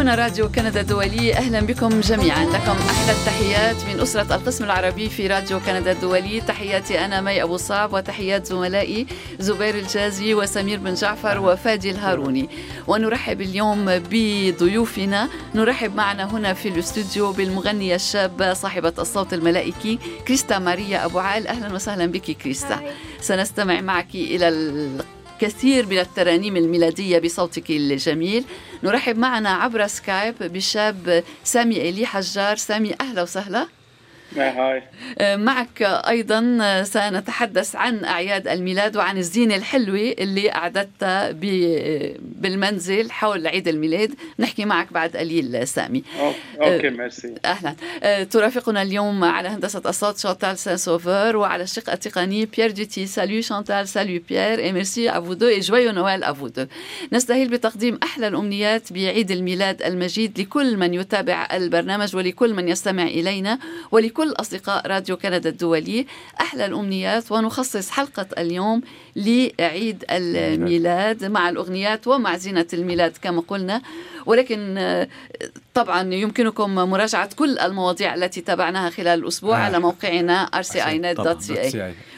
هنا راديو كندا الدولي. أهلا بكم جميعا. لكم أحلى التحيات من أسرة القسم العربي في راديو كندا الدولي. تحياتي أنا مي أبو صعب وتحيات زملائي زبير الجازي وسمير بن جعفر وفادي الهاروني. ونرحب اليوم بضيوفنا. نرحب معنا هنا في الاستوديو بالمغنية الشابة صاحبة الصوت الملائكي كريستا ماريا أبو عال. أهلا وسهلا بك كريستا. سنستمع معك إلى كثير من الترانيم الميلادية بصوتك الجميل. نرحب معنا عبر سكايب بشاب سامي إلي حجار. سامي أهلا وسهلا. معك أيضا آه، سنتحدث عن أعياد الميلاد وعن الزينة الحلوة اللي أعددتها بالمنزل حول عيد الميلاد. نحكي معك بعد قليل سامي. OK آه، ميرسي. أهلا. ترافقنا اليوم على هندسة الصوت شانتال سان سوفر وعلى الشق التقني بيير دوتي. salut شانتال salut بيير et merci à vous deux et joyeux Noël à vous deux نستهل بتقديم أحلى الأمنيات بعيد الميلاد المجيد لكل من يتابع البرنامج ولكل من يستمع إلينا ولكل لكل أصدقاء راديو كندا الدولي. أحلى الأمنيات ونخصص حلقة اليوم لعيد الميلاد مع الأغنيات ومع زينة الميلاد كما قلنا. ولكن آه، طبعا يمكنكم مراجعة كل المواضيع التي تابعناها خلال الأسبوع آه. على موقعنا rcinet.ca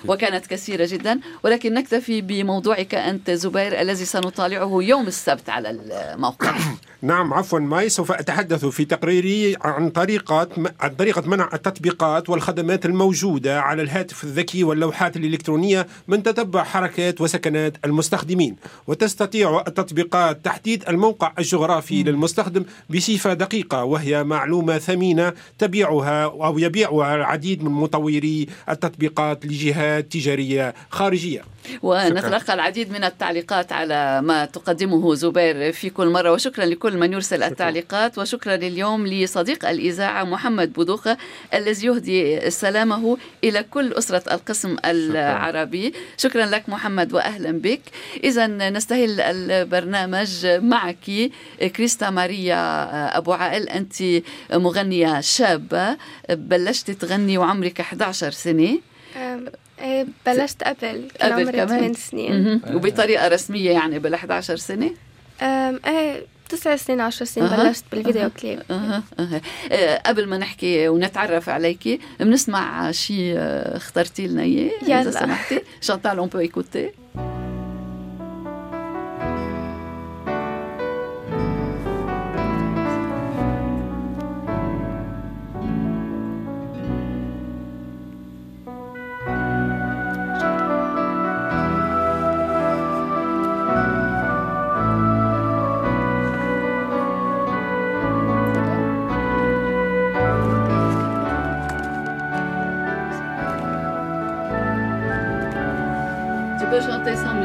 وكانت كثيرة جدا. ولكن نكتفي بموضوعك أنت زبير الذي سنطالعه يوم السبت على الموقع. نعم عفوا ماي سوف أتحدث في تقريري عن طريقة عن طريقة منع التطبيقات والخدمات الموجودة على الهاتف الذكي واللوحات الإلكترونية من تتبع حركات وسكنات المستخدمين وتستطيع التطبيقات تحديد الموقع الجغرافي للمستخدم بصفة دقيقة وهي معلومة ثمينة تبيعها أو يبيعها العديد من مطوري التطبيقات لجهات تجارية خارجية. ونتلقى العديد من التعليقات على ما تقدمه زبير في كل مرة وشكرا لكل من يرسل التعليقات وشكرا اليوم لصديق الإذاعة محمد بودوخة الذي يهدي سلامه إلى كل أسرة القسم العربي. شكرا لك محمد وأهلا بك. إذا نستهل البرنامج معك كريستا ماريا أبو عال أنت مغنية شابة بلشت تغني وعمرك 11 سنة. إيه بلشت قبل كان عمري 8 سنين وبطريقة رسمية يعني بال 11 سنة؟ إيه تسع سنين عشر سنين أه. بلشت بالفيديو أه. كليب أه. أه. قبل ما نحكي ونتعرف عليكي بنسمع شيء اخترتي لنا إياه إذا سمحتي شانتال on peut écouter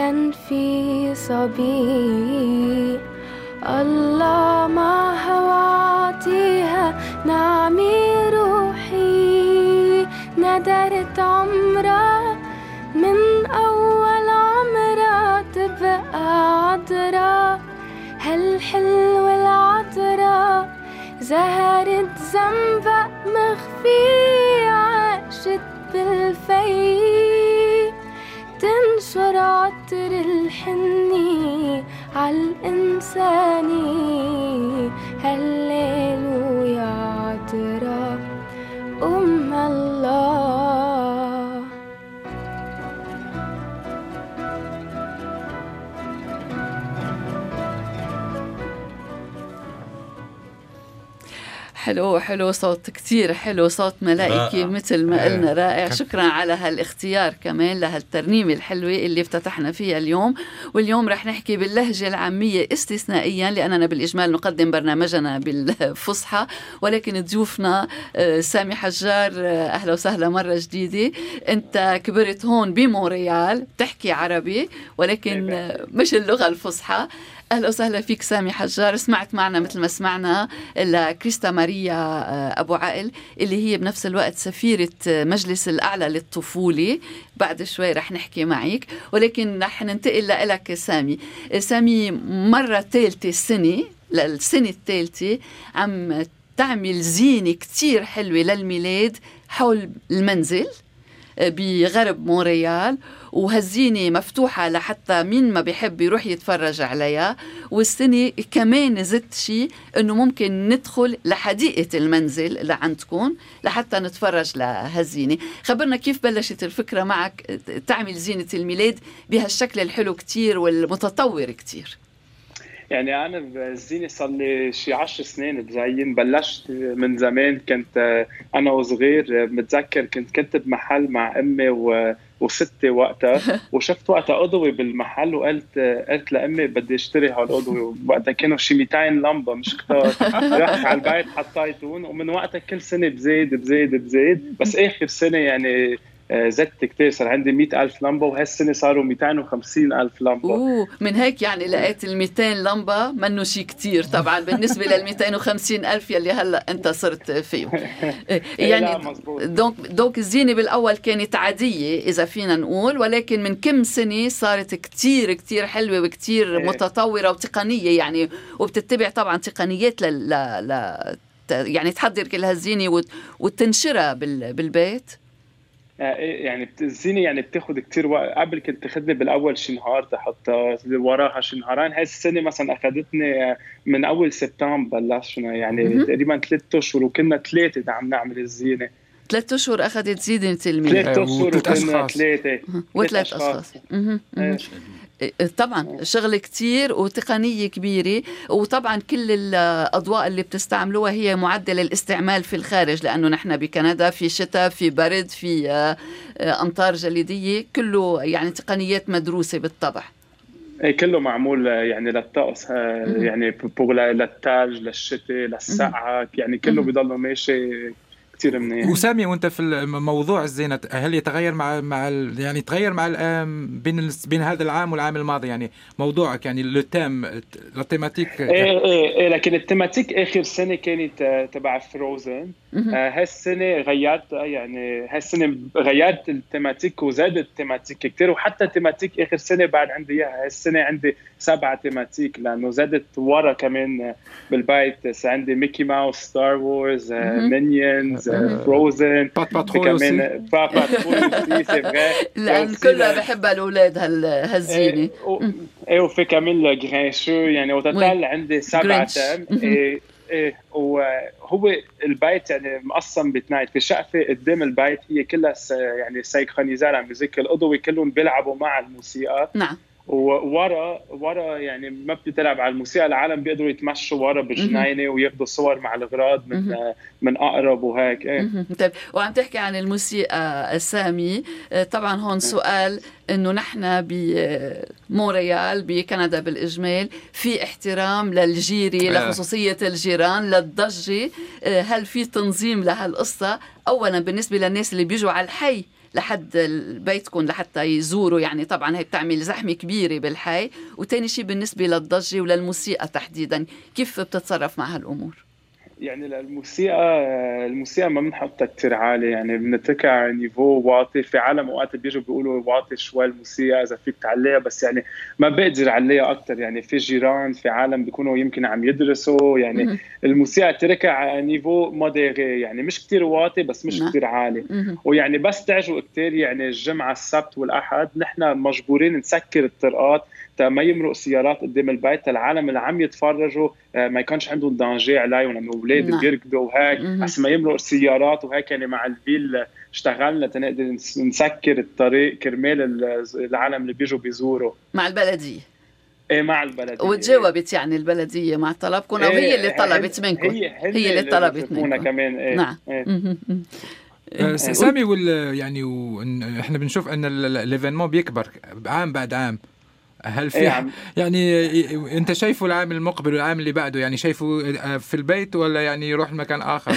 كان في صبي. الله ما هواتيها نعمي روحي. ندرت عمرها من أول عمرها تبقى عطرة. هالحلو العطرة زهرت زنبق مخفي عاشت بالفي تنشر عطر الحني عالإنساني هللويا عطرة أم الله. حلو حلو صوت كتير حلو صوت ملائكي مثل ما قلنا رائع. شكرا على هالاختيار كمان لهالترنيمة الحلوة اللي افتتحنا فيها اليوم. واليوم رح نحكي باللهجة العامية استثنائيا لأننا بالإجمال نقدم برنامجنا بالفصحى. ولكن ضيوفنا آه، سامي حجار آه، أهلا وسهلا مرة جديدة. أنت كبرت هون بمونريال بتحكي عربي ولكن آه، مش اللغة الفصحى. أهلا وسهلا فيك سامي حجار. سمعت معنا مثل ما سمعنا لكريستا ماريا آه، أبو عقل اللي هي بنفس الوقت سفيرة مجلس الأعلى للطفولة. بعد شوي رح نحكي معك ولكن رح ننتقل لك سامي. سامي مرة ثالثة السنة للسنة الثالثة عم تعمل زينة كتير حلوة للميلاد حول المنزل. آه، بغرب مونريال وهالزينة مفتوحة لحتى مين ما بيحب يروح يتفرج عليها. والسنة كمان زدت شيء إنه ممكن ندخل لحديقة المنزل اللي عندكم لحتى نتفرج لهالزينة. خبرنا كيف بلشت الفكرة معك تعمل زينة الميلاد بهالشكل الحلو كتير والمتطور كتير. يعني أنا بالزينه صار لي شي 10 سنين بزين بلشت من زمان كنت أنا وصغير متذكر كنت كنت بمحل مع أمي و وستي وقتها وشفت وقتها اضوي بالمحل وقلت قلت لأمي بدي أشتري هالاضوي وقتها كانوا شي 200 لمبة مش كثار رحت على البيت حطيتهم ومن وقتها كل سنة بزيد بزيد بزيد. بس آخر سنة يعني آه، زدت كثير صار عندي 100 ألف لمبة وهالسنة صاروا 250 ألف لمبة. أوه من هيك يعني لقيت ال 200 لمبة منه شيء كثير طبعا. بالنسبة لل 250 ألف يلي هلأ أنت صرت فيهم إيه، يعني donc donc الزينة بالأول كانت عادية إذا فينا نقول ولكن من كم سنة صارت كثير كثير حلوة وكثير إيه. متطورة وتقنية يعني وبتتبع طبعا تقنيات ل, ل... يعني تحضر كل هالزينة وتنشرها بالبيت. إيه، يعني الزينه يعني بتاخذ كثير وقت. قبل كنت تاخذني بالأول شي نهار تحطها وراها شي نهارين. هاي السنة مثلا اخذتني من أول سبتمبر بلشنا يعني تقريبا ثلاث أشهر وكنا ثلاثة عم نعمل الزينة. ثلاث أشهر أخذت زينة الميل ثلاث أشهر وكنا ثلاثة وثلاث أشخاص. طبعا شغل كتير وتقنية كبيرة وطبعا كل الأضواء اللي بتستعملوها هي معدلة الاستعمال في الخارج لأنه نحن بكندا في شتاء في برد في آه، آه، أمطار جليدية كله يعني تقنيات مدروسة بالطبع. إيه كله معمول يعني للطقس يعني للثلج للشتاء للسقعة يعني كله بضله ماشي كثير منيح. وسامي وأنت في موضوع الزينه هل يتغير مع مع يعني تغير مع بين بين هذا العام والعام الماضي؟ يعني موضوعك يعني le thème ال thématique إيه إيه إيه لكن ال thématique آخر سنة كانت تبع Frozen. هالسنة غيرت يعني هالسنة غيرت ال thématique وزادت ال thématique كثير وحتى ال thématique آخر سنة بعد عندي إياها. هالسنة عندي سبعة thématiques لأنه زادت ورا كمان بالبيت. عندي ميكي ماوس ستار وورز مينيونز فروزن. كمان لأن كلها بحبها الأولاد هالزينة. إيه وفي كمان لو يعني وتوتال عندي سبعة تام. إيه وهو البيت يعني مقسم بتنايت في شقفة قدام البيت هي كلها يعني سايكونيزار ميوزيك الاضوي كلهم بيلعبوا مع الموسيقى. نعم. وورا ورا يعني ما بتلعب على الموسيقى العالم بيقدروا يتمشوا ورا بالجنينه وياخذوا صور مع الاغراض من من أقرب وهيك إيه. طيب وعم تحكي عن الموسيقى سامي آه، طبعا هون إيه. سؤال إنه نحن بمونريال بكندا بالإجمال في احترام للجيري آه. لخصوصية الجيران للضجة. آه، هل في تنظيم لهالقصة؟ اولا بالنسبة للناس اللي بيجوا على الحي لحد بيتكم لحتى يزوروا. يعني طبعا هي بتعمل زحمة كبيرة بالحي. وتاني شيء بالنسبة للضجة وللموسيقى تحديدا كيف بتتصرف مع هالأمور؟ يعني الموسيقى الموسيقى ما بنحطها كثير عالي يعني بنتركها على نيفو واطي. في عالم اوقات بيجوا بيقولوا واطي شوي الموسيقى إذا فيك تعليها بس يعني ما بقدر عليها أكثر يعني في جيران في عالم بيكونوا يمكن عم يدرسوا. يعني الموسيقى تركها على نيفو موديري. يعني مش كثير واطي بس مش كثير عالي. ويعني بس تعجوا كثير يعني الجمعة السبت والأحد نحن مجبورين نسكر الطرقات. ما يمرق سيارات قدام البيت العالم اللي عم يتفرجوا آه، ما يكونش عندهم دانجي عليهم لأنه الاولاد نعم. بيركضوا وهيك. بس ما يمرق سيارات وهيك يعني مع الفيل اشتغلنا تنقدر نسكر الطريق كرمال العالم اللي بيجوا بيزوروا. مع البلدية. إيه مع البلدية. وتجاوبت يعني البلدية مع طلبكم أو هي اللي طلبت منكم. هي, هي اللي طلبت منكم. كمان. إيه نعم. إيه. آه، سامي وال يعني و... إحنا بنشوف إن ال événement بيكبر عام بعد عام. هل في إيه يعني انت شايفه العام المقبل والعام اللي بعده؟ يعني شايفه آه، في البيت ولا يعني يروح لمكان آخر؟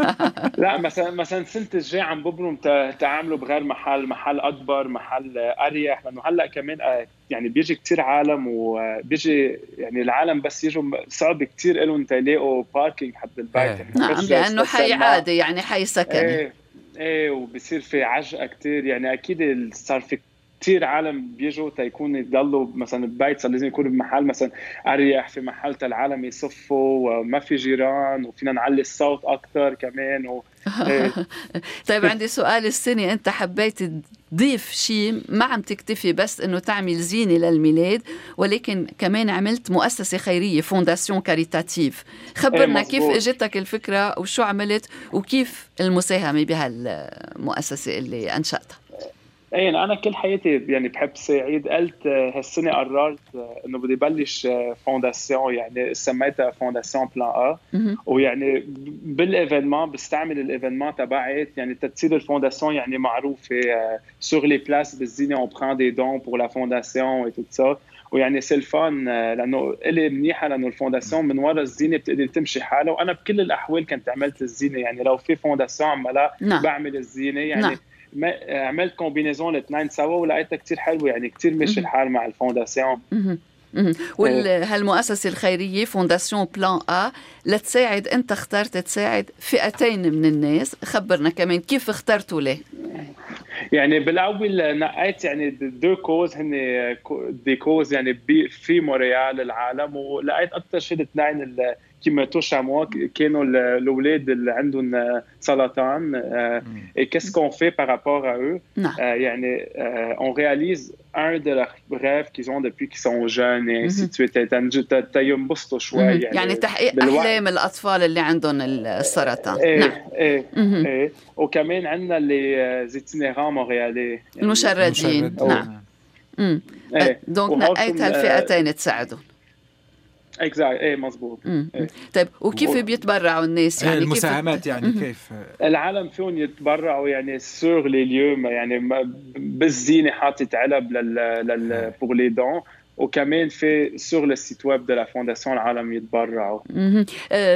لا مثلا مثلا السنة الجايه عم ببرم تعاملوا بغير محل محل أكبر محل أريح لأنه هلأ كمان آه، يعني بيجي كثير عالم وبيجي يعني العالم بس يجوا صعب كثير لهم يلاقوا parking حد البيت. إيه. يعني نعم لأنه حي عادي يعني حي سكني. إيه إيه وبصير في عجقة كثير يعني أكيد صار في كثير عالم بيجوا تيكون يضلوا مثلا ببيت صار لازم يكونوا بمحل مثلا اريح في محل العالم يصفوا وما في جيران وفينا نعلي الصوت أكثر كمان و... طيب عندي سؤال السنة أنت حبيت تضيف شيء ما عم تكتفي بس إنه تعمل زينة للميلاد ولكن كمان عملت مؤسسة خيرية fondation caritative. خبرنا إيه كيف إجتك الفكرة وشو عملت وكيف المساهمة بهالمؤسسة اللي أنشأتها؟ اي أنا كل حياتي يعني بحب ساعد قلت هالسنة قررت إنه بدي بلش fondation يعني سميتها Fondation Plan A. ويعني بال événement بستعمل ال événement تبعت. يعني تصير ال fondation يعني معروفة sur les places بالزينه on prend des dons pour la fondation et tout ça. ويعني c'est le fun لأنه إلي منيحة لأنه ال fondation من ورا الزينة بتقدر تمشي حالها. وأنا بكل الأحوال كنت عملت الزينة. يعني لو في fondation عملها نعم. بعمل الزينة. يعني نعم. عملت combinaison الاثنين سوا ولقيتها كثير حلوة يعني كثير ماشي الحال مع ال fondation وهالمؤسسة الخيرية Fondation Plan A لتساعد أنت اخترت تساعد فئتين من الناس. خبرنا كمان كيف اخترتوا ليه. يعني بالأول نقيت يعني deux causes هن des causes يعني في مونريال العالم ولقيت أكثر شيء الاثنين qui me touchent moi كانوا الأولاد اللي عندهم سرطان. et qu'est-ce qu'on fait par rapport à يعني on réalise un de leurs rêves qu'ils ont depuis qu'ils sont jeunes et ainsi de suite تينبسطوا شوي يعني, يعني تحقيق أحلام الأطفال اللي عندهم السرطان. إيه نعم. إيه إيه. وكمان عندنا les itinérants montréalais المشردين. نعم. donc نقيت هالفئتين تساعدهم exact إيه مزبوط إيه. طيب وكيف بيتبرعوا الناس؟ يعني المساهمات يعني كيف؟ العالم فيهم يتبرعوا يعني sur les lieux يعني بالزينة حاطط علب لل لل pour les dons وكمان في sur le site web de la fondation العالم يتبرعوا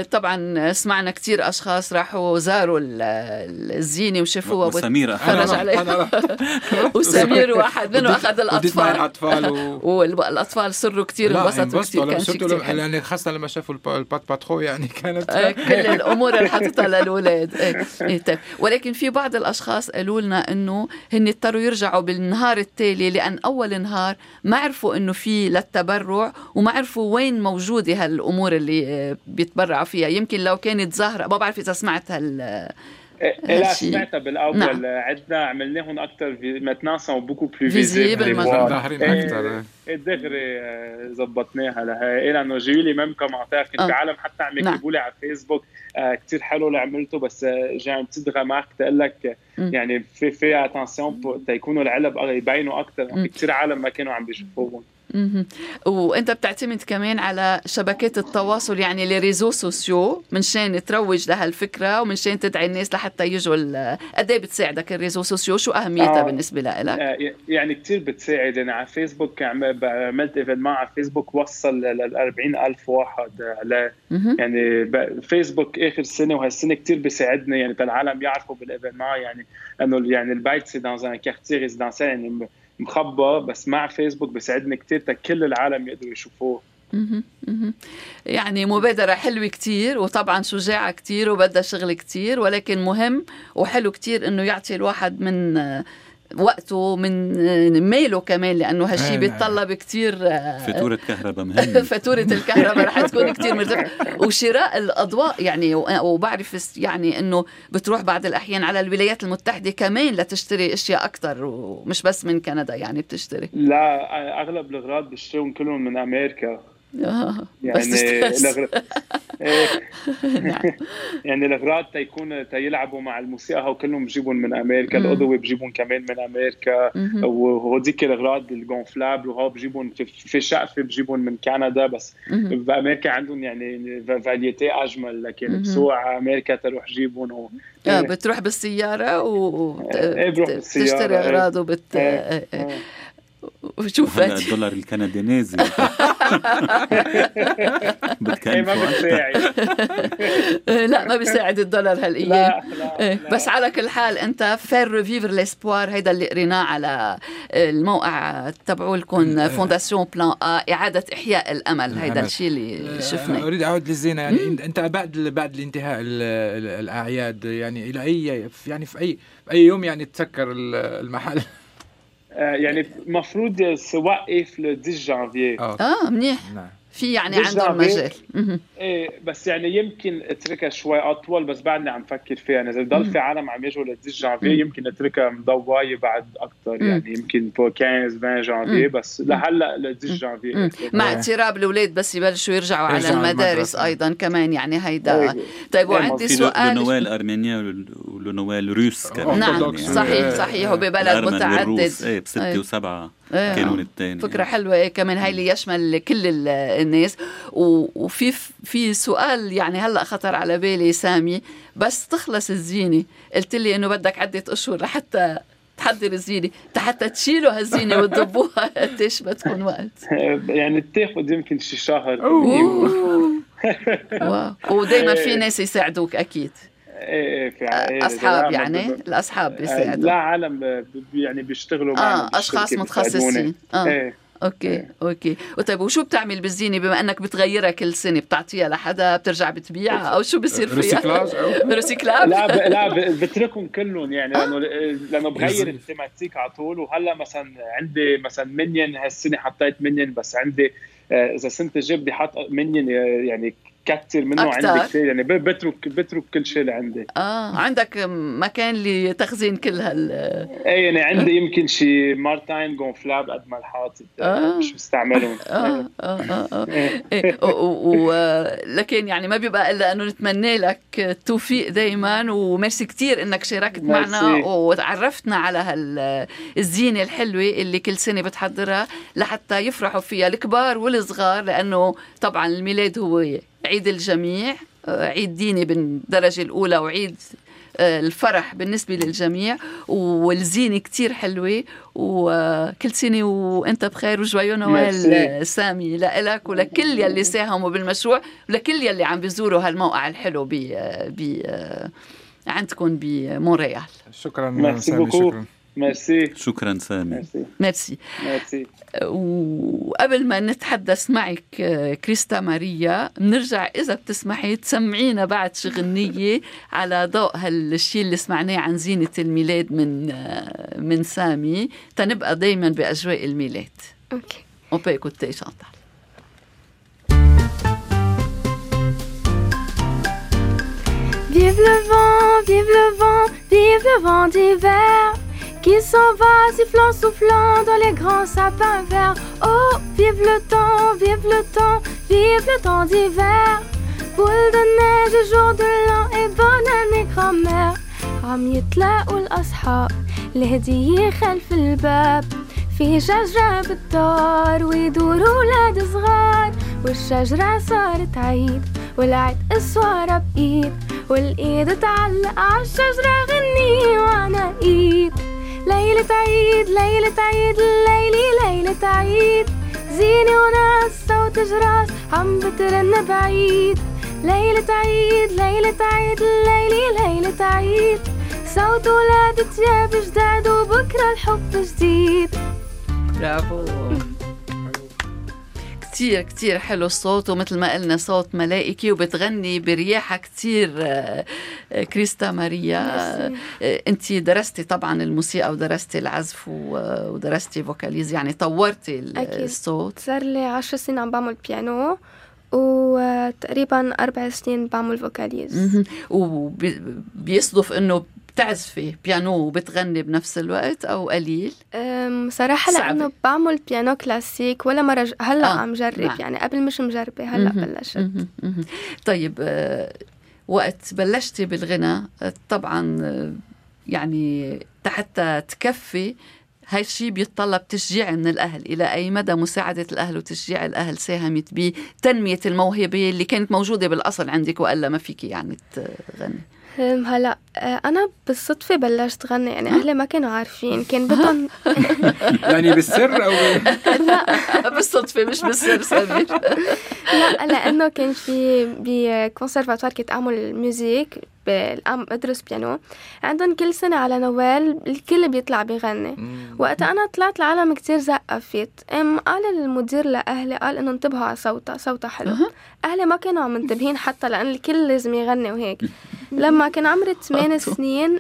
طبعا سمعنا كثير أشخاص راحوا زاروا الزينة وشافوها وسمير خرج عليها وسمير واحد منهم أخذ الأطفال. الأطفال والاطفال صروا كثير إنبسطوا. كثير كان شيء كثير يعني خاصة لما شافوا البات باترو يعني كانت كل الأمور اللي حطتها للاولاد إيه طيب. ولكن في بعض الأشخاص قالوا لنا إنه هن اضطروا يرجعوا بالنهار التالي لأن أول نهار ما عرفوا إنه في في للتبرع وما عرفوا وين موجوده هالأمور اللي بيتبرعوا فيها. يمكن لو كانت ظاهره ما بعرف إذا سمعت هال لا سمعتها بالأول. نعم. عدنا عملناهم أكثر maintenant sont beaucoup plus visibles ظاهرين أكثر دغري ظبطناها لها. لأنه جاي les mêmes commentaires كنت في عالم حتى عم يكتبوا لي على فيسبوك كثير حلو اللي عملته بس جاي en termes de remarque تقول لك يعني في في attention تيكونوا العلب يبينوا أكثر في كثير عالم ما كانوا عم بيشوفوهم وأنت بتعتمد كمان على شبكات التواصل يعني les réseaux sociaux منشان تروج لهالفكرة ومنشان تدعي الناس لحتى يجوا قد إيه بتساعدك ال réseaux sociaux؟ شو أهميتها آه. بالنسبة لك؟ آه يعني كثير بتساعد. أنا على فيسبوك عملت event على فيسبوك وصل لل 40000 واحد. على يعني فيسبوك آخر سنة وهالسنة كثير بيساعدنا يعني العالم يعرفوا بال event يعني إنه يعني البيت c'est dans un quartier résidentiel يعني مخبى بس مع فيسبوك بيساعدني كثير كل العالم يقدروا يشوفوه. يعني مبادرة حلوة كتير وطبعا شجاعة كتير وبدها شغل كتير ولكن مهم وحلو كتير إنه يعطي الواحد من وقته من ميله كمان لأنه هالشيء نعم. بيتطلب كثير آه، فاتورة كهرباء مهمة فاتورة الكهرباء رح تكون كثير مرتفعة وشراء الأضواء يعني وبعرف يعني إنه بتروح بعض الأحيان على الولايات المتحدة كمان لتشتري أشياء أكثر ومش بس من كندا يعني بتشتري لا أغلب الأغراض بشتريهم كلهم من أمريكا آه. يعني الأغر... إيه. نعم. يعني الأغراض تيكون تيلعبوا مع الموسيقى هو كلهم بجيبهم من أمريكا الاضوي بجيبهم كمان من أمريكا. وهوديك الأغراض ال gonflables وهو بجيبهم في شقفه بجيبهم من كندا بس بامريكا عندهم يعني variété أجمل لكن بسوق أمريكا تروح جيبهم و... آه بتروح بالسيارة وبتشتري إيه، أغراض وبت إيه، إيه. وشوف الدولار الكندي نازل إيه، ما بتساعد لا ما بيساعد الدولار هالإيام. لا, لا, إيه، لا. بس على كل حال أنت faire revivre l'espoir هيدا اللي قريناه على الموقع تبعوا لكم Fondation Plan A إعادة إحياء الأمل. هيدا الشيء اللي شفناه. أريد أعود للزينة يعني أنت بعد بعد الانتهاء الأعياد يعني إلى اي يعني في اي في أي يوم يعني تسكر المحل. آه، يعني المفروض سوقف ل 10 جانفي آه منيح. نعم. في يعني عنده مجال. إيه بس يعني يمكن اتركها شوي أطول بس بعدني عم فكر فيها. يعني إذا ضل في عالم عم يجوا ل 10 جانفي يمكن اتركها مضوايه بعد أكثر يعني يمكن 15 20 جانفي بس لهلأ ل 10 جانفي مع اضطراب الأولاد بس يبلشوا يرجعوا على المدارس أيضا كمان. يعني هيدا. طيب وعندي سؤال. لنوال ارمينيا ولنوال روس كمان. نعم يعني صحيح صحيح وببلد متعدد. إيه بستة وسبعة إيه. كانون الثاني. فكرة حلوة. إيه كمان هاي اللي يشمل كل الناس. وفي في سؤال يعني هلأ خطر على بالي سامي بس تخلص الزينة. قلت لي إنه بدك عدة أشهر لحتى تحضر الزينة حتى تشيلوا هالزينة وتضبوها. قديش بتكون وقت؟ يعني بتاخذ يمكن شي شهر wow. ودائما في ناس يساعدوك أكيد. إيه في إيه أصحاب يعني؟ الأصحاب بيساعدوا لا عالم يعني بيشتغلوا آه أشخاص متخصصين. آه. إيه. OK إيه. OK وطيب وشو بتعمل بالزينة بما أنك بتغيرها كل سنة بتعطيها لحدا بترجع بتبيعها أو شو بصير فيها recyclage recyclage لا. لا. بتركهم كلهم يعني لأنه آه. لأنه بغير ال thématique على طول وهلأ مثلا عندي مثلا Minions هالسنة حطيت Minions بس عندي آه، إذا سنه الجاي بدي حط منين يعني كثر منه أكتر. عندي كثير يعني بترك بترك كل شيء اللي عندي آه عندك مكان لتخزين كل هال إيه يعني عندي يمكن شي مارتين جونفلاب قد ما الحاطط آه. مش بستعملهم آه آه آه, آه. إيه. لكن يعني ما بيبقى إلا أنه نتمنى لك التوفيق دائما وميرسي كثير إنك شاركت معنا وتعرفتنا على هالزينة الحلوة اللي كل سنة بتحضرها لحتى يفرحوا فيها الكبار والصغار لأنه طبعا الميلاد هو عيد الجميع آه، عيد ديني بالدرجة الأولى وعيد آه، الفرح بالنسبة للجميع والزينة كتير حلوة. وكل سنة وأنت بخير وجوايو نوال سامي لك ولكل يلي ساهموا بالمشروع ولكل يلي عم بيزوروا هالموقع الحلو ب ب عندكم بمونريال. شكرا سامي شكرا. ميرسي شكرا سامي. merci merci وقبل ما نتحدث معك كريستا ماريا بنرجع إذا بتسمحي تسمعينا بعد شغنيه على ضوء هالشيء اللي سمعناه عن زينة الميلاد من من سامي. تنبقى دائما بأجواء الميلاد. OK. On peut écouter Chantal. Vive le vent, vive le vent, vive le vent d'hiver. Qui s'en va sifflant, soufflant dans les grands sapins verts. Oh, vive le temps, vive le temps, vive le temps d'hiver. Boule de neige, jour de l'an et bonne année grand-mère. عم يتلاقوا الأصحاب الهدية خلف الباب في شجرة بالدار ويدوروا ولاد صغار والشجرة صارت عيد والعيد الصورة بإيد والإيد تعلق عالشجرة غني وأنا إيد ليلة عيد ليلة عيد ليلي ليلة عيد زيني وناس صوت جراس عم بترن بعيد. ليلة عيد ليلة عيد ليلي ليلة عيد صوت ولاد تياب جداد وبكرة الحب جديد. برافو. كتير كتير حلو الصوت ومثل ما قلنا صوت ملائكي وبتغني برياحة كتير آه، آه، كريستا ماريا. آه، انت درستي طبعا الموسيقى ودرستي العزف ودرستي vocalise يعني طورتي الصوت. صار لي عشر سنين عم بعمل بيانو وتقريبا أربع سنين بعمل vocalise. وبيصدف إنه بتعزفي بيانو وبتغني بنفس الوقت أو قليل؟ صراحة لأنه بعمل بيانو كلاسيك ولا مرة ج... هلأ آه. عم جرب نعم. يعني قبل مش مجربة هلأ بلشت طيب آه وقت بلشتي بالغنى طبعا آه، يعني حتى تكفي هاي الشيء بيتطلب تشجيع من الأهل إلى أي مدى مساعدة الأهل وتشجيع الأهل ساهمت بتنمية الموهبة اللي كانت موجودة بالأصل عندك وإلا ما فيك يعني تغني هلا آه، أنا بالصدفة بلشت غني يعني أهلي ما كانوا عارفين كان بدهم يعني بالسر أو لا. بالصدفة مش بالسر سمير لا لأنه كان في بكونسرفاتوار كنت أعمل music عم أدرس بيانو عندهم كل سنة على نوال الكل بيطلع بيغني. وقتها أنا طلعت العالم كتير زقفت. أم قال المدير لأهلي قال إنه انتبهوا على صوتها صوتها حلو. أهلي ما كانوا عم منتبهين حتى لأن الكل لازم يغني وهيك. لما كان عمري 8 سنين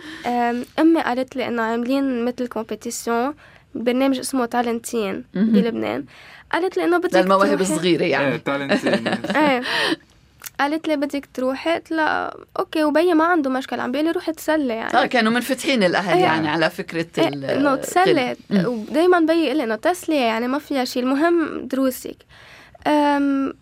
أمي قالت لي إنه عاملين مثل compétition برنامج اسمه تالنتين بلبنان. قالت لي إنه بدك للمواهب الصغيرة يعني. تالنتين إيه. قالت لي بدك تروحي. قلت لها OK. وبي ما عنده مشكلة عم بيقول لي روحي تسلي يعني. آه كانوا منفتحين الأهل إيه. يعني على فكرة إيه إنه تسلي. ودائما بي يقول لي إنه تسلية يعني ما فيها شيء. المهم دروسك.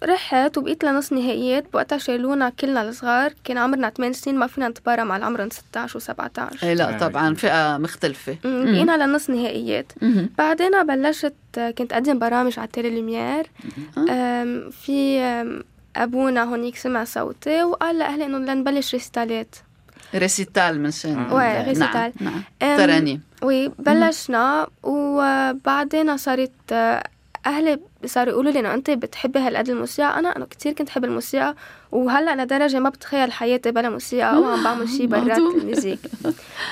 رحت وبقيت لنص نهائيات. بوقتها شالونا كلنا الصغار. كان عمرنا 8 سنين ما فينا نتبارى مع العمر 16 و17 اي لا طبعا فئة مختلفة. بقينا لنص نهائيات. بعدين بلشت كنت أقدم برامج على ال télé في أبونا هونيك سمع صوتي وقال لأهلي إنه لنبلش récital ات récital من شان oui récital نعم, نعم. ترانيم oui بلشنا. وبعدين صارت أهلي صاروا يقولوا لي إنه انت بتحبي هالقد الموسيقى؟ أنا أنا كثير كنت أحب الموسيقى وهلأ لدرجة ما بتخيل حياتي بلا موسيقى أو عم بعمل شيء برات الميوزيك.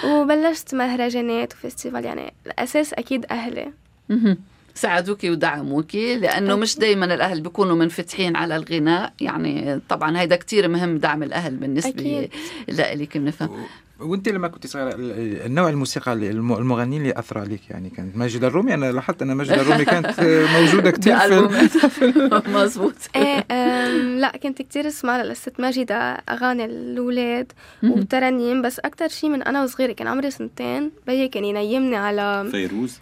وبلشت مهرجانات وفستيفال يعني الأساس أكيد أهلي. ساعدوك ودعموك لأنه مش دائما الأهل بيكونوا منفتحين على الغناء يعني طبعا هيدا كتير مهم دعم الأهل بالنسبة لك بنفهم. وانت لما كنت صغيرة النوع الموسيقى المغنيين اللي أثر عليك يعني كانت؟ ماجد الرومي؟ أنا لاحظت أن ماجد الرومي كانت موجودة كثير في مزبوط إيه لا كنت كثير أسمع للست ماجدة أغاني الأولاد وترانيم بس أكثر شيء من أنا وصغيرة كان عمري سنتين بيي كان ينيمني على فيروز.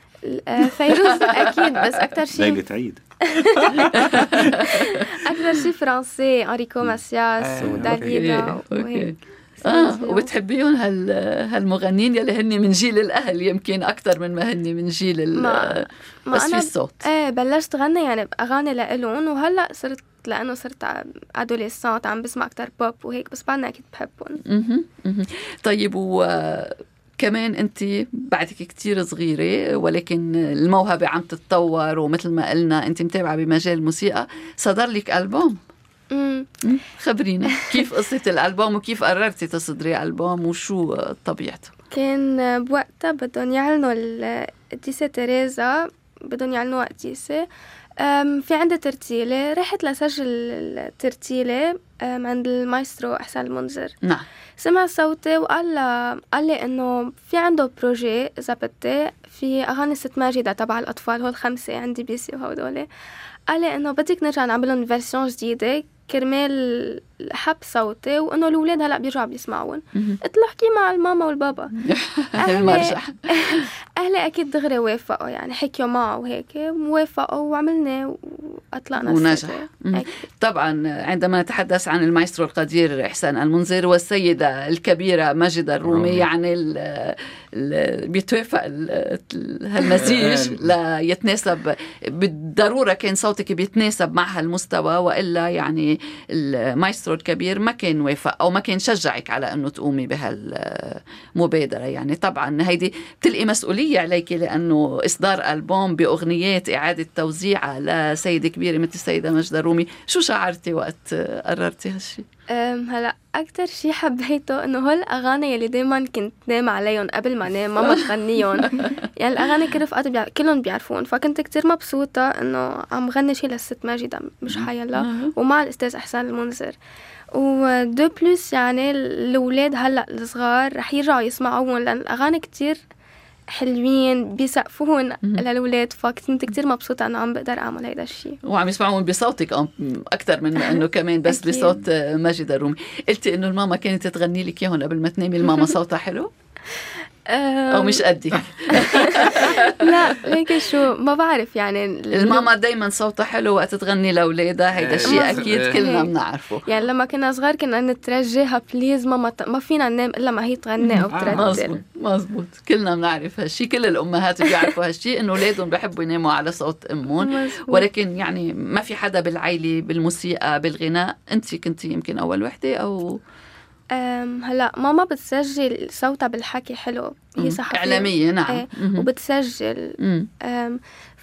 آه، فيروز أكيد بس أكثر شيء ليلة عيد. أكثر شيء فرنسي انريكو ماسياس آه، وداليدا وهيك. آه وبتحبيهم هال هالمغنيين يلي هن من جيل الأهل يمكن أكثر من ما هن من جيل ما بس في الصوت. إيه بلشت غني يعني باغاني لإلهم وهلأ صرت لأنه صرت ادوليسانت عم بسمع أكثر بوب وهيك بس بعدنا أكيد بحبهم. طيب و كمان أنت بعدك كتير صغيرة ولكن الموهبة عم تتطور ومثل ما قلنا أنت متابعة بمجال الموسيقى صدر لك ألبوم؟ خبرينا كيف قصة الألبوم وكيف قررتي تصدري ألبوم وشو طبيعته؟ كان بوقتها بدهم يعلنوا القديسة تيريزا بدهم يعلنوها قديسة في عندي ترتيلة. رحت لسجل الترتيلة عند المايسترو إحسان المنذر. نعم. سمع صوتي وقال قال لي إنه في عنده projet إذا بدي في أغاني ست ماجدة تبع الأطفال هول خمسة عندي بي سي وهدول قال لي إنه بدك نرجع نعملهم version جديدة كرمال حب صوتي وانه الاولاد هلأ بيرجعوا بيسمعون. قلت له احكي مع الماما والبابا. أهلي أهلي أكيد دغري وافقوا يعني حكيوا معه وهيك وافقوا وعملنا واطلقنا ونجح طبعا عندما نتحدث عن المايسترو القدير إحسان المنذر والسيدة الكبيرة ماجده الرومي يعني ال ال بيتوافق هالمزيج. ليتناسب بالضرورة كان صوتك بيتناسب مع هالمستوى وإلا يعني المايسترو الكبير ما كان وافق أو ما كان شجعك على أنه تقومي بهالمبادرة يعني؟ طبعا هيدي بتلقي مسؤولية عليك لأنه إصدار ألبوم بأغنيات إعادة توزيعها لسيدة كبيرة مثل السيدة مجده الرومي شو شعرتي وقت قررتي هالشيء هلا أكتر شي حبيته إنه هول الأغاني يلي دايما كنت نام عليهم قبل ما نام ماما تغنيهم يعني الأغاني كل رفقاتي بيع... كلهم بيعرفون فكنت كتير مبسوطة إنه عم غني شي للست ماجدة مش حيلا ومع الأستاذ إحسان المنذر. ودو بلوس يعني الأولاد هلا الصغار رح يرجعوا يسمعوهم لأن الأغاني كتير حلوين بيسقفون للأولاد. فكنت كتير مبسوطة إنه عم بقدر أعمل هيدا الشيء وعم يسمعون بصوتك أكثر من إنه كمان بس بصوت ماجد الرومي. قلتي إنه الماما كانت تغني لك اياهم قبل ما تنامي الماما صوتها حلو؟ أو مش قدي. لا ليك شو ما بعرف يعني الماما دايما صوتها حلو وقت تغني لأولادها هيدا الشيء أكيد كلنا بنعرفه. يعني لما كنا صغار كنا نترجيها بليز ماما ما فينا ننام إلا ما هي تغني أو ترتل مزبوط مزبوط كلنا بنعرف هالشيء كل الأمهات بيعرفوا هالشيء إنه أولادهم بحبوا يناموا على صوت أمهم. ولكن يعني ما في حدا بالعائلة بالموسيقى بالغناء. أنت كنتي يمكن أول وحدة أو هلا ماما بتسجل صوتها بالحكي حلو هي صحفية. إعلامية نعم. إيه وبتسجل.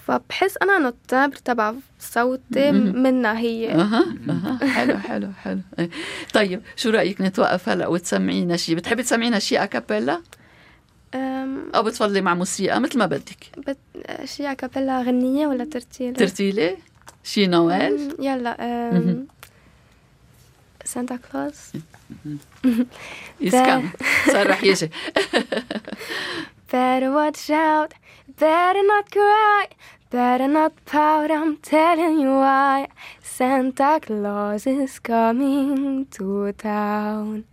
فبحس أنا إنه التمبر تبع صوتي منها هي. أها أها. حلو حلو حلو. إيه. طيب شو رأيك نتوقف هلا وتسمعينا شيء بتحبي تسمعينا شيء a cappella؟ أو بتفضلي مع موسيقى مثل ما بدك. بت... شيء a cappella غنية ولا ترتيلة؟ ترتيلة؟ شي نوال؟ يلا سانتا كلوز يسكن صار رح يجي Better watch out, better not cry, better not pout, I'm telling you why. Santa Claus is coming to town.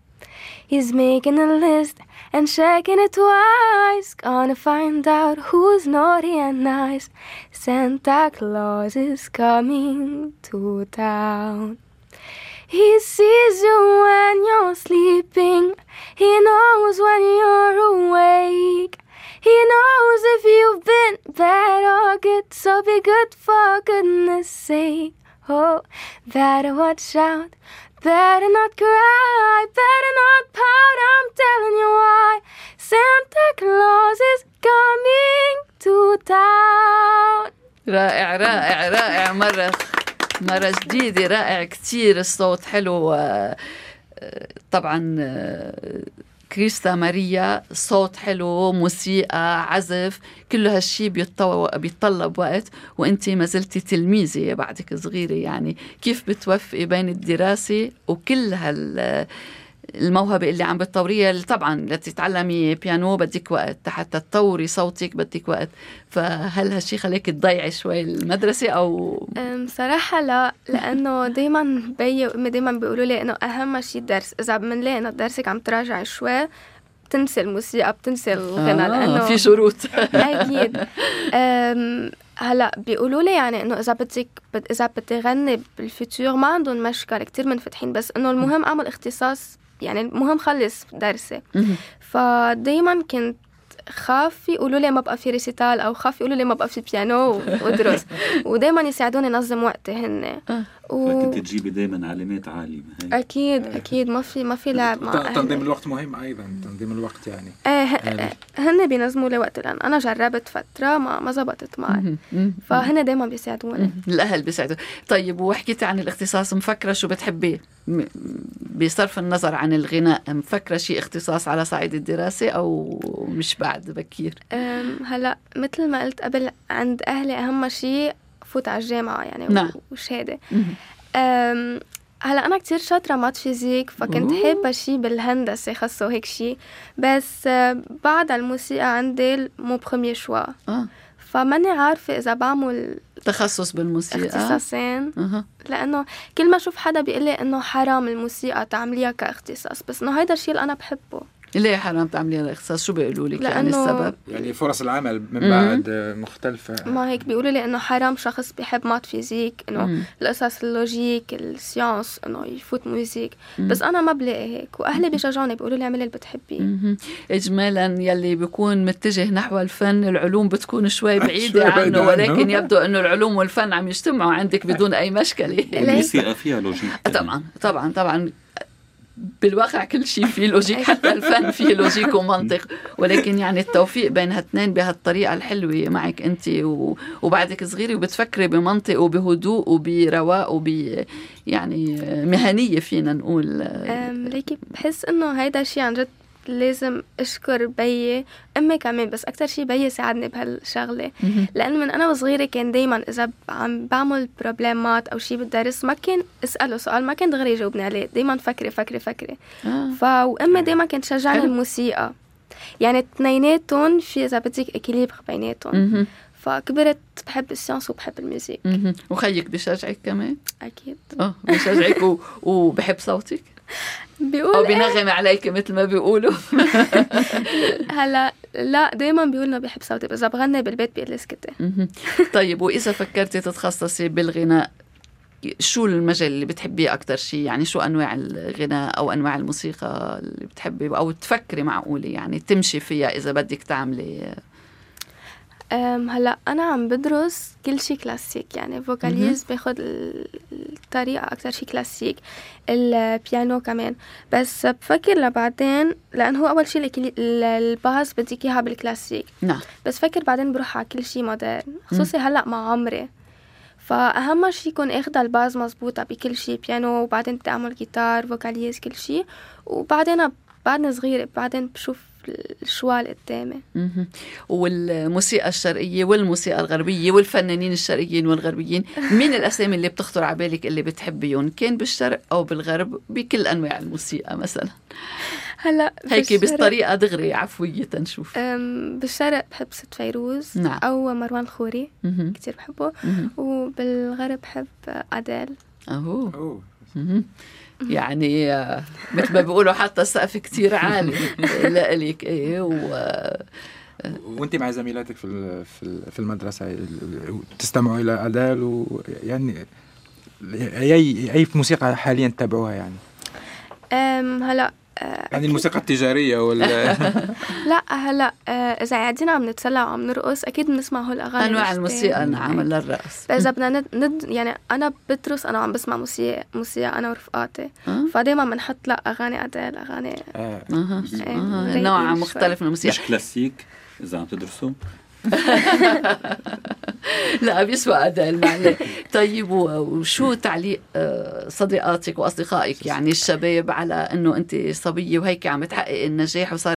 He's making a list and checking it twice. Gonna find out who's naughty and nice. Santa Claus is coming to town. He sees you when you're sleeping. He knows when you're awake. He knows if you've been bad or good. So be good for goodness sake. Oh, better watch out. Better not cry. Better not pout. I'm telling you why. Santa Claus is coming to town. رائع رائع رائع مرة مرة جديدة رائع كتير الصوت حلو طبعا كريستا ماريا صوت حلو موسيقى عزف كل هالشي بيتطلب وقت وأنت ما زلتي تلميذة بعدك صغيرة يعني. كيف بتوفقي بين الدراسة وكل هال الموهبة اللي عم بتطوريها طبعا لتتعلمي بيانو بدك وقت حتى تطوري صوتك بدك وقت. فهل هالشي خليك تضيعي شوي المدرسة أو؟ صراحة لا لأنه دايما بي وأمي دايما بيقولوا لي إنه أهم شيء الدرس إذا بنلاقي إنه درسك عم تراجعي شوي بتنسي الموسيقى بتنسي الغنى آه لأنه في شروط. أكيد. هلأ بيقولوا لي يعني إنه إذا بدك إذا بدي غني بال futur ما عندهم مشكلة كتير منفتحين. بس إنه المهم أعمل اختصاص يعني المهم خلص درسي. فدايما كنت خاف يقولوا لي ما بقى في récital أو خاف يقولوا لي ما بقى في بيانو وادرس ودائما يساعدوني انظم وقتي هن آه. و... فكنت تجيبي دائما علامات عالية هي. أكيد أكيد. ما في ما في لعب مع تنظيم الوقت مهم أيضا تنظيم الوقت يعني. إيه هن بينظموا لي وقت لأن أنا جربت فترة ما ما زبطت معي. فهن دائما بيساعدوني. الأهل بيساعدوا. طيب وحكيتي عن الاختصاص. مفكرة شو بتحبي؟ بصرف النظر عن الغناء مفكرة شيء اختصاص على صعيد الدراسة أو مش بعد؟ بكير. هلأ مثل ما قلت قبل عند أهلي أهم شيء فوت على الجامعة يعني نعم. وشهادة. هلأ أنا كتير شاطرة math physique فكنت حابة شي بالهندسة خاصة هيك شي. بس بعد الموسيقى عندي mon premier choix آه. فماني عارفة إذا بعمل تخصص بالموسيقى. اختصاصين. أه. لأنه كل ما أشوف حدا بيقول لي إنه حرام الموسيقى تعمليها كاختصاص بس إنه هيدا الشيء اللي أنا بحبه. ليه حرام تعملي اختصاص شو بيقولوا لك؟ يعني السبب؟ يعني فرص العمل من بعد مختلفة. ما هيك بيقولوا لي إنه حرام شخص بيحب math physique إنه القصص ال logique ال science إنه يفوت musique. بس أنا ما بلاقي هيك وأهلي بيشجعوني بيقولوا لي اعملي اللي بتحبيه. اجمالا يلي بيكون متجه نحو الفن العلوم بتكون شوي بعيدة عنه ولكن يبدو إنه العلوم والفن عم يجتمعوا عندك بدون أي مشكلة. الموسيقى فيها logique. طبعا طبعا طبعا. بالواقع كل شيء فيه logique حتى الفن فيه logique ومنطق. ولكن يعني التوفيق بين هالتنين بهالطريقة الحلوة معك أنت وبعدك صغيرة وبتفكري بمنطق وبهدوء وبرواق وب يعني مهنية فينا نقول. ليكي بحس إنه هيدا الشيء عن جد لازم أشكر بيي أمي كمان بس أكثر شيء بيي ساعدني بهالشغلة. لأنه من أنا وصغيرة كان دائما إذا عم بعمل بروبليمات أو شيء بالدرس ما كان أسأله سؤال ما كان دغري يجاوبني عليه دائما فكري فكري فكري. آه. ف وأمي دائما كانت تشجعني الموسيقى. يعني اثنيناتهم في إذا بدك équilibre بيناتهم. فكبرت بحب ال science وبحب ال musique وخيك بشجعك كمان؟ أكيد. آه بشجعك و... وبحب صوتك؟ بيقول أو إيه؟ بينغم عليك مثل ما بيقولوا هلا لا دايما بيقول إنه بيحب صوتي إذا بغني بالبيت بيقول لي اسكتي. طيب وإذا فكرتي تتخصصي بالغناء شو المجال اللي بتحبيه أكثر شيء يعني شو أنواع الغناء أو أنواع الموسيقى اللي بتحبي أو تفكري معقولة يعني تمشي فيها إذا بدك تعملي هلا أنا عم بدرس كل شيء كلاسيك يعني vocalises باخد ال- الطريقة أكثر شيء كلاسيك البيانو كمان. بس بفكر لبعدين لأنه هو أول شيء الكلي- ال- ال base بدك إياها بالكلاسيك. نعم. بس فكر بعدين بروح على كل شيء moderne خصوصي هلأ مع عمري. فأهم شيء يكون اخذ ال base مزبوطة بكل شيء بيانو وبعدين اعمل جيتار vocalises كل شيء وبعدين بعدني صغيرة بعدين بشوف ال choix قدامي مهم. والموسيقى الشرقية والموسيقى الغربية والفنانين الشرقيين والغربيين مين الأسامي اللي بتخطر على بالك اللي بتحبيهم كان بالشرق أو بالغرب بكل أنواع الموسيقى مثلا هلأ هيك بطريقة دغري عفوية نشوف أم، بالشرق بحب ست فيروز نعم. أو مروان خوري مهم. كتير بحبه. وبالغرب بحب أديل أهو أوه. مهم. يعني آه، مثل ما بيقولوا حتى السقف كتير عالي لإلك. إيه و وانت مع زميلاتك في ال- في ال- في المدرسة ال- ال- تستمعوا إلى أدال ويعني اي أي موسيقى حاليا تتابعوها يعني؟ أم، هلا يعني الموسيقى التجارية ولا لا هلا أه، إذا قاعدين عم نتسلى وعم نرقص أكيد بنسمع هول الأغاني أنواع. الموسيقى نعم للرقص فإذا بدنا ند, ند يعني أنا بدرس أنا وعم بسمع موسيقى موسيقى أنا ورفقاتي أه؟ فدايما بنحط لا أغاني أديل أغاني آه. إيه، أها رايقين نوع. مختلف من الموسيقى مش كلاسيك إذا عم تدرسوا لا بيسوى أداء معلش طيب وشو تعليق آه، صديقاتك وأصدقائك؟ يعني الشباب على أنه أنت صبية وهيك عم تحقق النجاح وصار